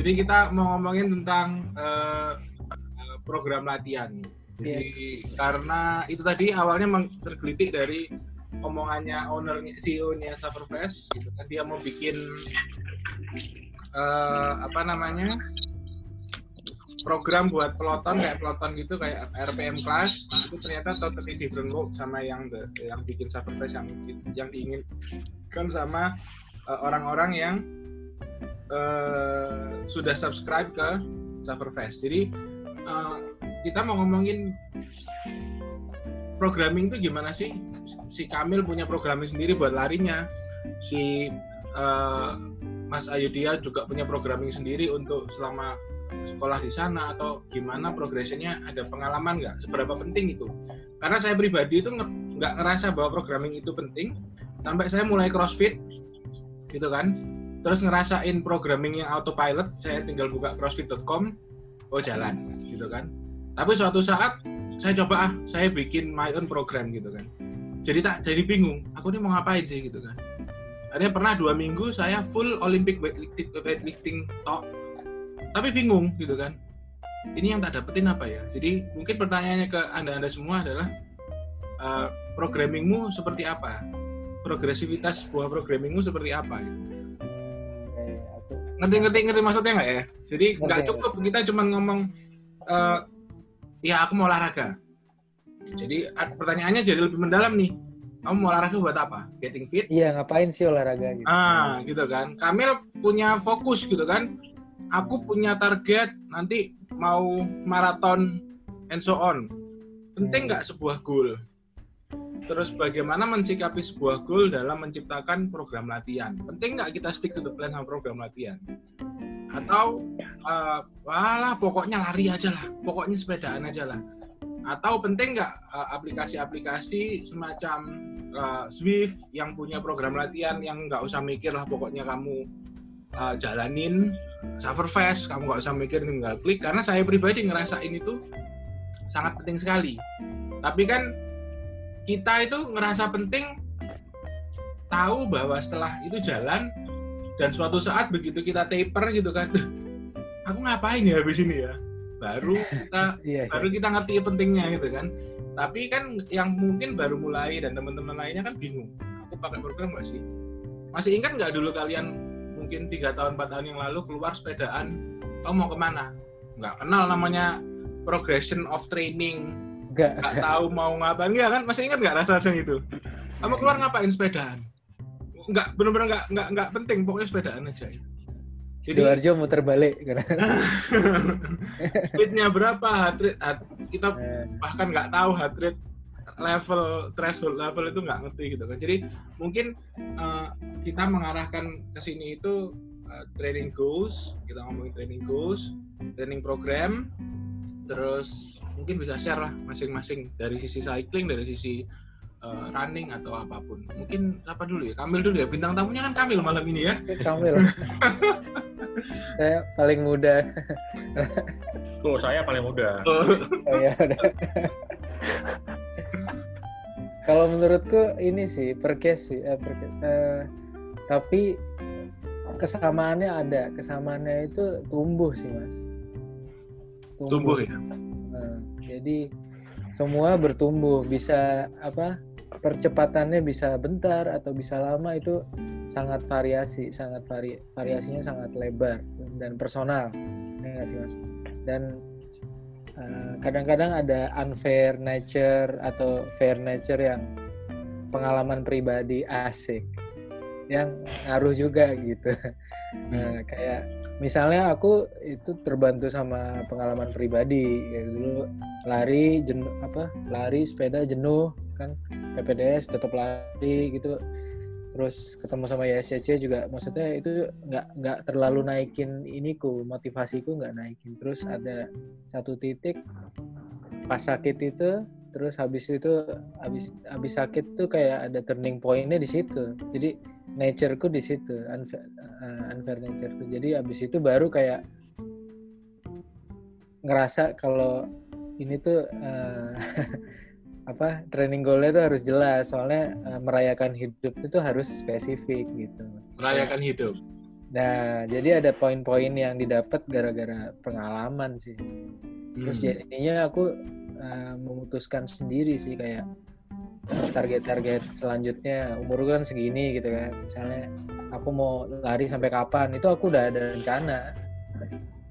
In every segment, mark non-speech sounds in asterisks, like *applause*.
Jadi kita mau ngomongin tentang uh, program latihan. Jadi yes. karena itu tadi awalnya tergelitik dari omongannya ownernya CEO-nya Sufferfest gitu kan dia mau bikin uh, apa namanya program buat peloton kayak peloton gitu kayak RPM class itu ternyata totally different world sama yang the, yang bikin Sufferfest yang yang diinginkan sama orang-orang uh, yang uh, sudah subscribe ke Sufferfest. Jadi uh, kita mau ngomongin programming itu gimana sih? Si Kamil punya programming sendiri buat larinya. Si uh, Mas Ayudia juga punya programming sendiri untuk selama sekolah di sana atau gimana progresinya ada pengalaman nggak seberapa penting itu karena saya pribadi itu nggak ngerasa bahwa programming itu penting sampai saya mulai crossfit gitu kan terus ngerasain programming yang autopilot saya tinggal buka crossfit.com oh jalan gitu kan. Tapi suatu saat saya coba ah saya bikin my own program gitu kan. Jadi tak jadi bingung aku ini mau ngapain sih gitu kan. Akhirnya pernah dua minggu saya full Olympic weightlifting, weightlifting talk tapi bingung gitu kan. Ini yang tak dapetin apa ya? Jadi mungkin pertanyaannya ke anda anda semua adalah uh, programmingmu seperti apa? Progresivitas sebuah programmingmu seperti apa gitu ngerti ngerti ngerti maksudnya nggak ya jadi nggak cukup kita cuma ngomong uh, ya aku mau olahraga. Jadi pertanyaannya jadi lebih mendalam nih. Kamu mau olahraga buat apa? Getting fit? Iya, ngapain sih olahraga gitu. Ah, gitu kan. Kamil punya fokus gitu kan. Aku punya target nanti mau maraton and so on. Penting hmm. nggak hmm. sebuah goal? Terus bagaimana mensikapi sebuah goal dalam menciptakan program latihan? Penting nggak kita stick to the plan sama program latihan? atau uh, pokoknya lari aja lah. Pokoknya sepedaan aja lah. Atau penting nggak uh, aplikasi-aplikasi semacam uh, Swift yang punya program latihan yang nggak usah mikir lah pokoknya kamu uh, jalanin. Sufferfest kamu nggak usah mikir tinggal klik. Karena saya pribadi ngerasain itu sangat penting sekali. Tapi kan kita itu ngerasa penting tahu bahwa setelah itu jalan dan suatu saat begitu kita taper gitu kan aku ngapain ya habis ini ya? Baru kita *laughs* iya, iya, baru kita ngerti pentingnya gitu kan. Tapi kan yang mungkin baru mulai dan teman-teman lainnya kan bingung aku pakai program nggak sih? Masih ingat nggak dulu kalian mungkin tiga tahun empat tahun yang lalu keluar sepedaan kamu mau ke mana? Nggak kenal namanya progression of training nggak. Tahu mau ngapain. Nggak kan? Masih ingat nggak rasa rasanya itu? Kamu keluar ngapain sepedaan? Nggak benar-benar nggak nggak nggak penting. Pokoknya sepedaan aja jadi Sidoarjo muter balik. *laughs* Speednya berapa? Heart rate kita eh. bahkan nggak tahu heart rate level threshold level itu nggak ngerti gitu kan. Jadi mungkin uh, kita mengarahkan ke sini itu uh, training goals. Kita ngomongin training goals training program terus mungkin bisa share lah masing-masing dari sisi cycling dari sisi uh, running atau apa pun. Mungkin apa dulu ya? Kamil dulu ya. Bintang tamunya kan Kamil malam ini ya. Kamil. *laughs* saya paling muda. Tuh, saya paling muda. oh ya udah. Kalau menurutku ini sih per case sih, eh, per. Eh, tapi kesamaannya ada. Kesamaannya itu tumbuh sih, Mas. Tumbuh, tumbuh ya. Nah, jadi semua bertumbuh bisa apa percepatannya bisa bentar atau bisa lama itu sangat variasi, sangat vari, variasinya sangat lebar dan personal, ya sih mas. Dan eh, kadang-kadang ada unfair nature atau fair nature yang pengalaman pribadi asik, yang ngaruh juga gitu. Nah, kayak misalnya aku itu terbantu sama pengalaman pribadi kayak dulu lari jenuh apa lari sepeda jenuh kan PPDS tetap lari gitu. Terus ketemu sama YSCC juga maksudnya itu nggak nggak terlalu naikin iniku motivasiku nggak naikin. Terus ada satu titik pas sakit itu terus habis itu habis habis sakit tuh kayak ada turning pointnya di situ. Jadi natureku di situ unfair, uh, unfair natureku jadi habis itu baru kayak ngerasa kalau ini tuh uh, *laughs* apa training goalnya tuh harus jelas soalnya uh, merayakan hidup itu harus spesifik gitu merayakan hidup Nah, jadi ada poin-poin yang didapat gara-gara pengalaman sih. Terus Hmm. jadinya aku eh, memutuskan sendiri sih kayak target-target selanjutnya umur kan segini gitu kan. Misalnya aku mau lari sampai kapan, itu aku udah ada rencana.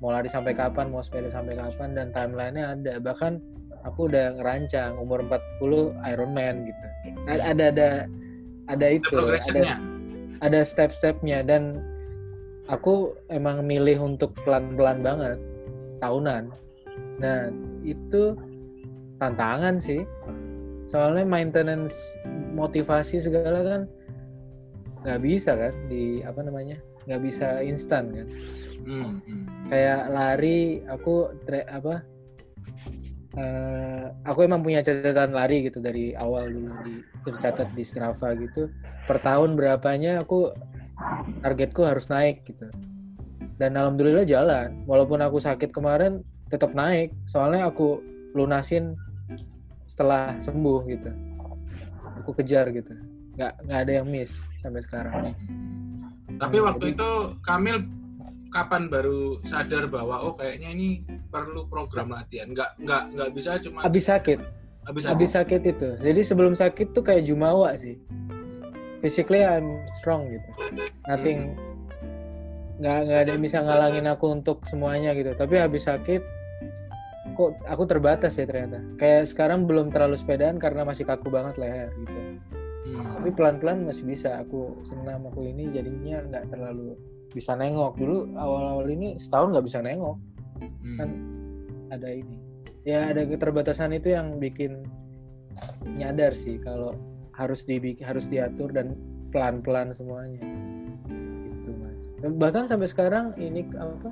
Mau lari sampai kapan, mau sepeda sampai kapan dan timelinenya ada. Bahkan aku udah ngerancang umur 40 Ironman gitu. Ada ada ada, ada itu, ada ada step-stepnya dan aku emang milih untuk pelan-pelan banget tahunan. Nah itu tantangan sih. Soalnya maintenance motivasi segala kan nggak bisa kan di apa namanya nggak bisa instan kan. Hmm, hmm. Kayak lari aku tre- apa eh, aku emang punya catatan lari gitu dari awal dulu di tercatat di Strava gitu per tahun berapanya aku targetku harus naik gitu dan alhamdulillah jalan walaupun aku sakit kemarin tetap naik soalnya aku lunasin setelah sembuh gitu. Aku kejar gitu. Nggak nggak ada yang miss sampai sekarang. Tapi Hmm, waktu jadi- itu Kamil kapan baru sadar bahwa oh kayaknya ini perlu program latihan. Nggak nggak nggak bisa cuma habis sakit. Habis habis sakit. itu. Jadi sebelum sakit tuh kayak jumawa sih. Physically I'm strong gitu. Nothing. Nggak nggak ada yang bisa ngalangin aku untuk semuanya gitu. Tapi habis sakit kok aku terbatas ya ternyata. Kayak sekarang belum terlalu sepedaan karena masih kaku banget leher gitu. Hmm. tapi pelan-pelan masih bisa aku senam aku ini jadinya nggak terlalu bisa nengok. Dulu awal-awal ini setahun nggak bisa nengok. Hmm. kan ada ini. Ya ada keterbatasan itu yang bikin nyadar sih kalau harus dibikin harus diatur dan pelan-pelan semuanya. Gitu mas. Bahkan sampai sekarang ini apa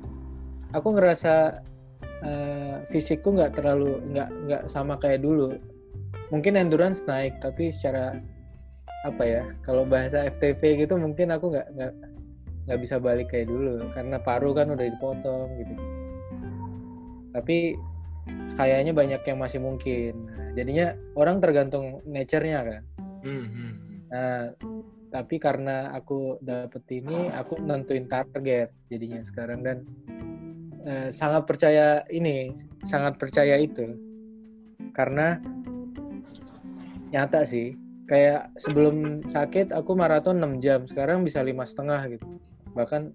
aku ngerasa eh, fisikku nggak terlalu nggak nggak sama kayak dulu. Mungkin endurance naik tapi secara apa ya kalau bahasa FTP gitu mungkin aku nggak nggak nggak bisa balik kayak dulu. Karena paru kan udah dipotong gitu. Tapi kayaknya banyak yang masih mungkin. Nah, jadinya orang tergantung nature-nya kan. Hmm, hmm. nah tapi karena aku dapet ini aku nentuin target jadinya sekarang. Dan eh, sangat percaya ini sangat percaya itu karena nyata sih kayak sebelum sakit aku maraton 6 jam sekarang bisa lima setengah gitu bahkan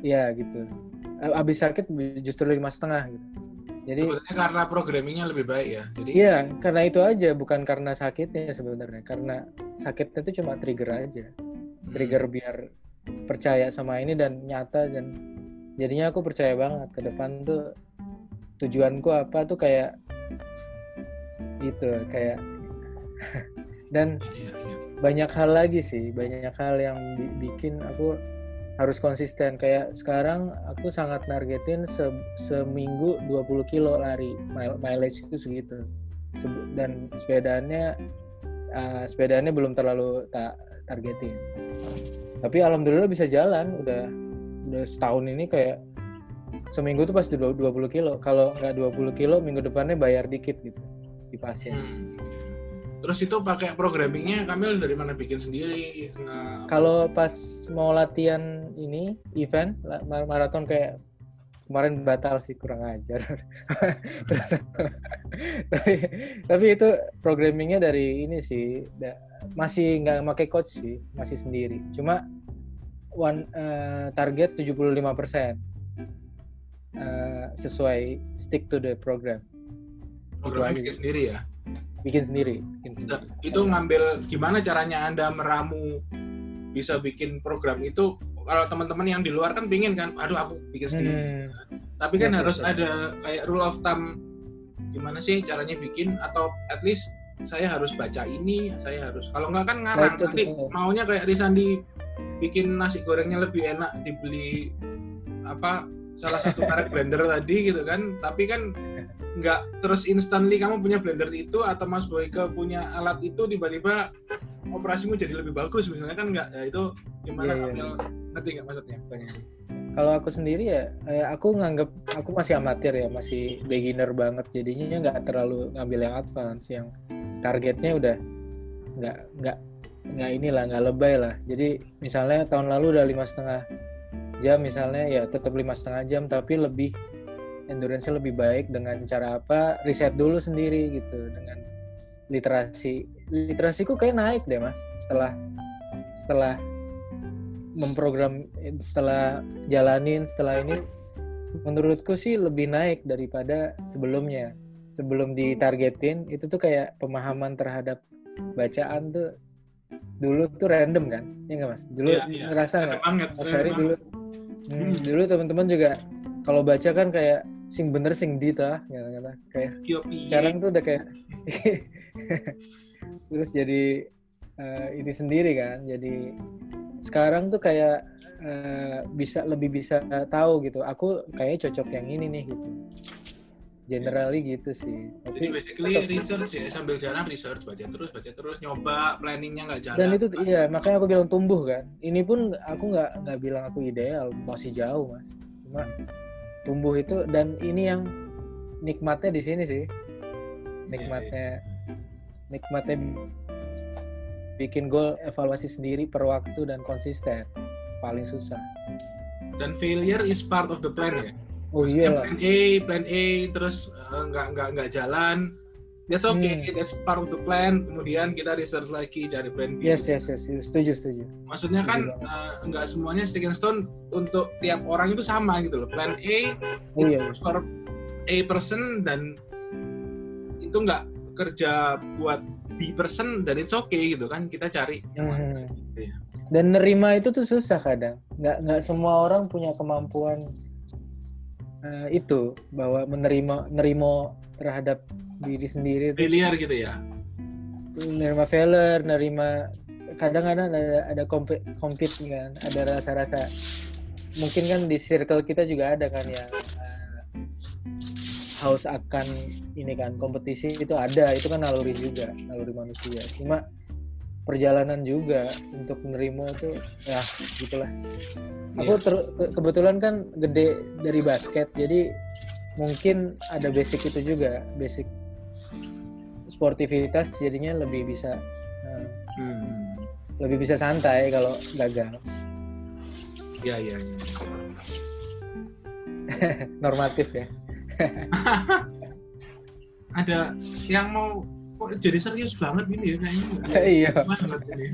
ya gitu abis sakit justru lima setengah gitu jadi Sebenarnya karena programmingnya lebih baik ya. Jadi Iya, karena itu aja, bukan karena sakitnya sebenarnya. Karena sakitnya itu cuma trigger aja. hmm. Trigger biar percaya sama ini dan nyata dan jadinya aku percaya banget ke depan tuh tujuanku apa tuh kayak itu kayak *laughs* dan Iya, iya. banyak hal lagi sih, banyak hal yang bi- bikin aku harus konsisten. Kayak sekarang aku sangat nargetin se- seminggu 20 kilo lari mile- mileage itu segitu. Dan sepedaannya uh, sepedaannya belum terlalu tak targetin. Tapi alhamdulillah bisa jalan udah udah setahun ini kayak seminggu tuh pasti 20 kilo kalau nggak 20 kilo minggu depannya bayar dikit gitu di pasien Hmm. Terus itu pakai programmingnya Kamil dari mana bikin sendiri? Nah, kalau pas mau latihan ini event maraton kayak kemarin batal sih kurang ajar *laughs* Terus, tapi tapi itu programmingnya dari ini sih masih nggak pakai coach sih masih sendiri cuma one eh, target 75% eh, sesuai stick to the program programnya aja. bikin sendiri ya. bikin sendiri, bikin sendiri. Itu ngambil gimana caranya Anda meramu bisa bikin program itu kalau teman-teman yang di luar kan pingin kan, aduh aku bikin sendiri. Hmm. Tapi kan Yes, yes, harus yes. ada kayak rule of thumb gimana sih caranya bikin atau at least saya harus baca ini, saya harus kalau nggak kan ngarang Nah, nanti maunya kayak Risandi bikin nasi gorengnya lebih enak dibeli apa salah satu merek *laughs* blender tadi gitu kan, tapi kan nggak terus instantly kamu punya blender itu atau Mas Boyke punya alat itu tiba-tiba operasimu jadi lebih bagus misalnya kan nggak? Ya itu gimana Iya, iya. Kamil? ngerti nggak maksudnya? Kalau aku sendiri ya eh, aku nganggap aku masih amatir ya masih beginner banget. Jadinya nggak terlalu ngambil yang advance yang targetnya udah nggak nggak nggak inilah nggak lebay lah. Jadi misalnya tahun lalu udah lima setengah jam misalnya ya tetap lima setengah jam tapi lebih endurance lebih baik dengan cara apa? Riset dulu sendiri gitu dengan literasi. Literasiku kayak naik deh mas. Setelah setelah memprogram setelah jalanin setelah ini menurutku sih lebih naik daripada sebelumnya. Sebelum ditargetin itu tuh kayak pemahaman terhadap bacaan tuh dulu tuh random kan? Ya nggak mas? Dulu Iya, iya. ngerasa nggak? mas emang- dulu. hmm, dulu teman-teman juga kalau baca kan kayak sing bener sing di tah kata kayak Yo, piye. sekarang tuh udah kayak *laughs* terus jadi eh, ini sendiri kan? Jadi sekarang tuh kayak eh, bisa lebih bisa tahu gitu. Aku kayaknya cocok yang ini nih gitu generally gitu sih. Jadi tapi basically research ya sambil jalan research baca terus baca terus nyoba planningnya nggak jalan. Dan itu iya makanya aku bilang tumbuh kan. Ini pun aku nggak nggak bilang aku ideal masih jauh mas. Cuma tumbuh itu dan ini yang nikmatnya di sini sih. Nikmatnya nikmatnya bikin goal evaluasi sendiri per waktu dan konsisten. Paling susah. Dan failure is part of the plan ya oh iya plan A plan A terus eh, nggak nggak nggak jalan. That's okay Hmm. that's part of the plan. Kemudian kita research lagi cari plan B. Yes yes yes setuju setuju. Maksudnya kan Setuju eh, nggak semuanya stick and stone untuk tiap orang itu sama gitu loh. Plan A oh iya. for A person dan itu nggak kerja buat B person dan it's okay gitu kan. Kita cari yang mana Mhm. gitu ya. dan nerima itu tuh susah kadang. Nggak nggak semua orang punya kemampuan eh, itu bahwa menerima nerimo terhadap diri sendiri failure gitu ya? Nerima failure nerima kadang-kadang ada ada compete, compete kan ada rasa-rasa. Mungkin kan di circle kita juga ada kan yang eh, haus akan ini kan kompetisi itu ada itu kan naluri juga naluri manusia. Cuma perjalanan juga untuk menerima itu ya gitulah aku Iya. ter- ke- kebetulan kan gede dari basket jadi mungkin ada basic itu juga basic sportivitas jadinya lebih bisa eh, hmm. lebih bisa santai kalau gagal ya ya, ya. *laughs* normatif ya *laughs* ada yang mau kok jadi serius banget gini ya kayaknya *laughs* iya. Ini.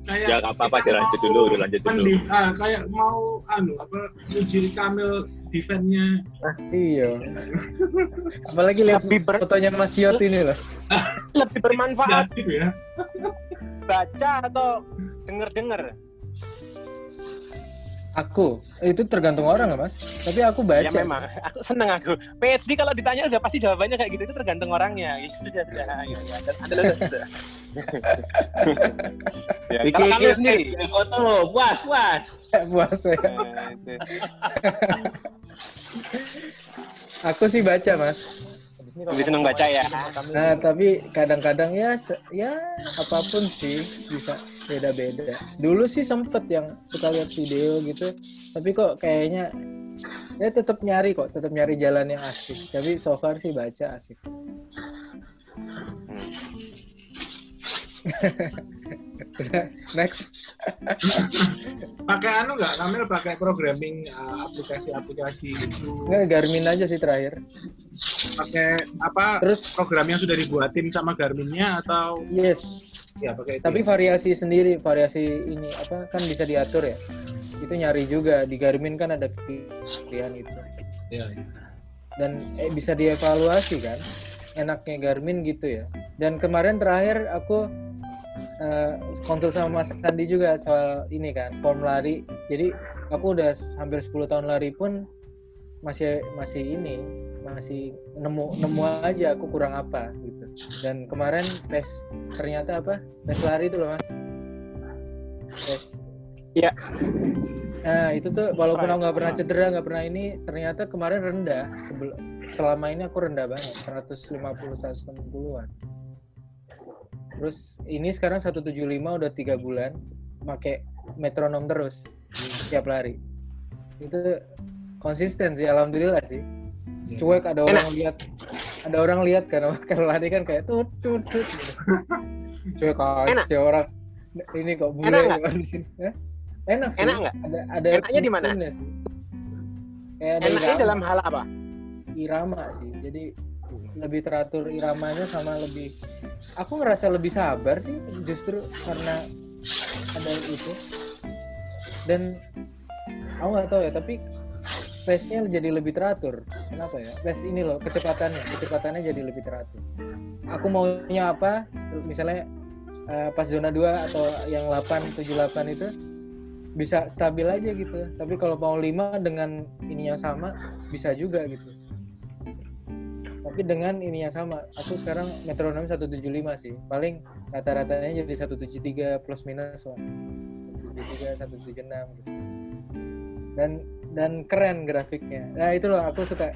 Kayak Ya nggak apa-apa, dilanjut dulu, dilanjut dulu. Mendi- ah, kayak mau anu apa uji Kamil defense-nya. Iya. Apalagi lihat Lebih ber- fotonya Mas Yot ini loh. Lebih bermanfaat. Ya. Baca atau denger-denger aku. Itu tergantung orang lah mas. Tapi aku baca ya memang. aku seneng aku. PhD kalau ditanya udah pasti jawabannya kayak gitu. Itu tergantung orangnya. Ya sudah sudah ya, ya. Dan Anda sudah, sudah. *laughs* ya, Iki kalau kalian sendiri? Foto. Puas puas. *laughs* puas ya. Itu. *laughs* aku sih baca mas. Lebih seneng baca ya. nah tapi kadang-kadang ya se- ya apa pun sih bisa beda-beda. Dulu sih sempet yang suka lihat video gitu tapi kok kayaknya ya tetap nyari kok tetap nyari jalan yang asik. Tapi so far sih baca asik. *laughs* Next pakai anu nggak? Kamil pakai programming uh, aplikasi-aplikasi itu. Nggak Garmin aja sih terakhir. Pakai apa terus? program yang sudah dibuatin sama Garminnya atau? Yes. Ya pakai itu tapi ya? variasi sendiri variasi ini apa kan bisa diatur ya? Itu nyari juga. Di Garmin kan ada pilihan itu. Ya, ya. dan eh, bisa dievaluasi kan? Enaknya Garmin gitu ya. Dan kemarin terakhir aku eh, konsul sama Mas Andi juga soal ini kan form lari. Jadi aku udah hampir 10 tahun lari pun masih masih ini masih nemu nemu aja aku kurang apa gitu. Dan kemarin tes ternyata apa? Tes lari itu loh mas. Tes. Iya. nah itu tuh walaupun aku nggak pernah cedera nggak pernah ini ternyata kemarin rendah. Sebelum selama ini aku rendah banget 150 160-an terus ini sekarang 175 udah tiga bulan pakai metronom terus tiap lari itu konsisten sih alhamdulillah sih Ya. cuek ada orang lihat ada orang lihat kan *laughs* kalau lari kan kayak tut tut tut gitu. Cuek Enak. aja orang ini kok bule Enak. Hah? Enak sih. Enak nggak? Ada ada Enaknya di mana? Enaknya irama, dalam hal apa? irama sih. Jadi lebih teratur iramanya sama lebih aku ngerasa lebih sabar sih justru karena ada itu. Dan aku nggak tahu ya tapi pace-nya jadi lebih teratur. Kenapa ya? Pace ini loh kecepatannya. Kecepatannya jadi lebih teratur. Aku maunya apa? Misalnya eh, pas zona 2 atau yang 8 7 8 itu bisa stabil aja gitu. Tapi kalau mau 5 dengan ini yang sama bisa juga gitu tapi dengan ini yang sama aku sekarang metronom 175 sih. Paling rata-ratanya jadi 173 plus minus lah. 173 176 gitu. Dan dan keren grafiknya. Nah itu loh aku suka.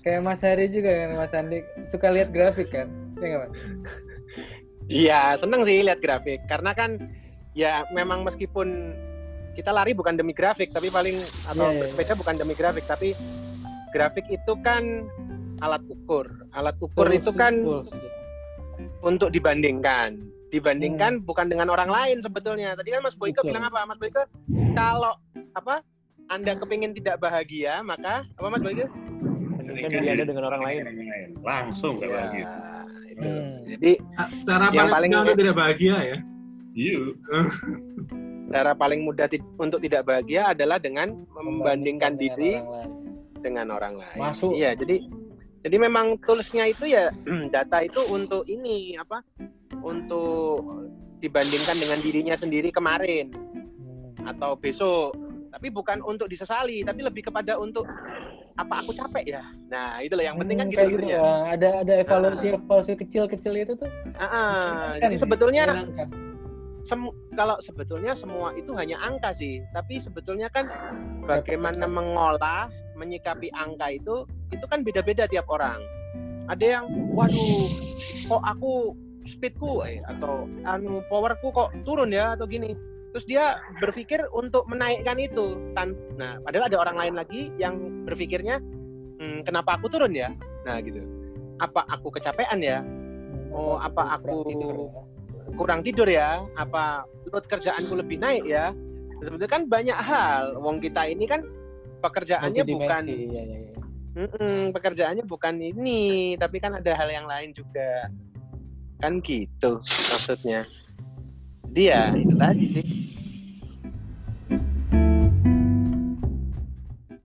Kayak Mas Hari juga kan Mas Andi. Suka lihat grafik kan? Ya nggak Mas? Iya, seneng sih lihat grafik. Karena kan ya memang meskipun kita lari bukan demi grafik, tapi paling atau Iya, iya, bersepeda bukan demi grafik, tapi grafik itu kan alat ukur. Alat ukur Pulse- itu kan untuk dibandingkan. Dibandingkan bukan dengan orang lain sebetulnya. Tadi kan Mas Boyke Betul. bilang apa? Mas Boyke kalau apa? Anda kepingin tidak bahagia, maka apa Mas Boyke? Bandingkan diri Anda dengan orang lain. Langsung kalau Ya, gitu. itu. Hmm. Jadi Cara Yang paling mudah untuk tidak bahagia ya. Iya. *laughs* cara paling mudah untuk tidak bahagia adalah dengan membandingkan dengan diri dengan orang lain. Masuk. Iya, jadi jadi memang toolsnya itu ya *clears throat* data itu untuk ini apa? Untuk dibandingkan dengan dirinya sendiri kemarin atau besok. Tapi bukan untuk disesali, tapi lebih kepada untuk apa aku capek ya. Nah, itu loh yang penting kan Hmm, gitu gitu lah. ada ada evaluasi evaluasi kecil-kecil itu tuh Ah, ah. kan jadi sih, sebetulnya. Sem- kalau sebetulnya semua itu hanya angka sih, tapi sebetulnya kan bagaimana mengolah, menyikapi angka itu, itu kan beda-beda tiap orang. Ada yang, waduh, kok aku speedku eh, atau anu powerku kok turun ya atau gini. Terus dia berpikir untuk menaikkan itu. Tan nah, padahal ada orang lain lagi yang berpikirnya, "Hmm, kenapa aku turun ya? Nah gitu. Apa aku kecapean ya? Oh, apa aku- ya? kurang tidur ya apa load kerjaanku lebih naik ya sebetulnya kan banyak hal wong kita ini kan pekerjaannya bukan Multidimensi, ya, ya, ya. Mm-mm, pekerjaannya bukan ini tapi kan ada hal yang lain juga. Kan gitu maksudnya. Dia itu tadi sih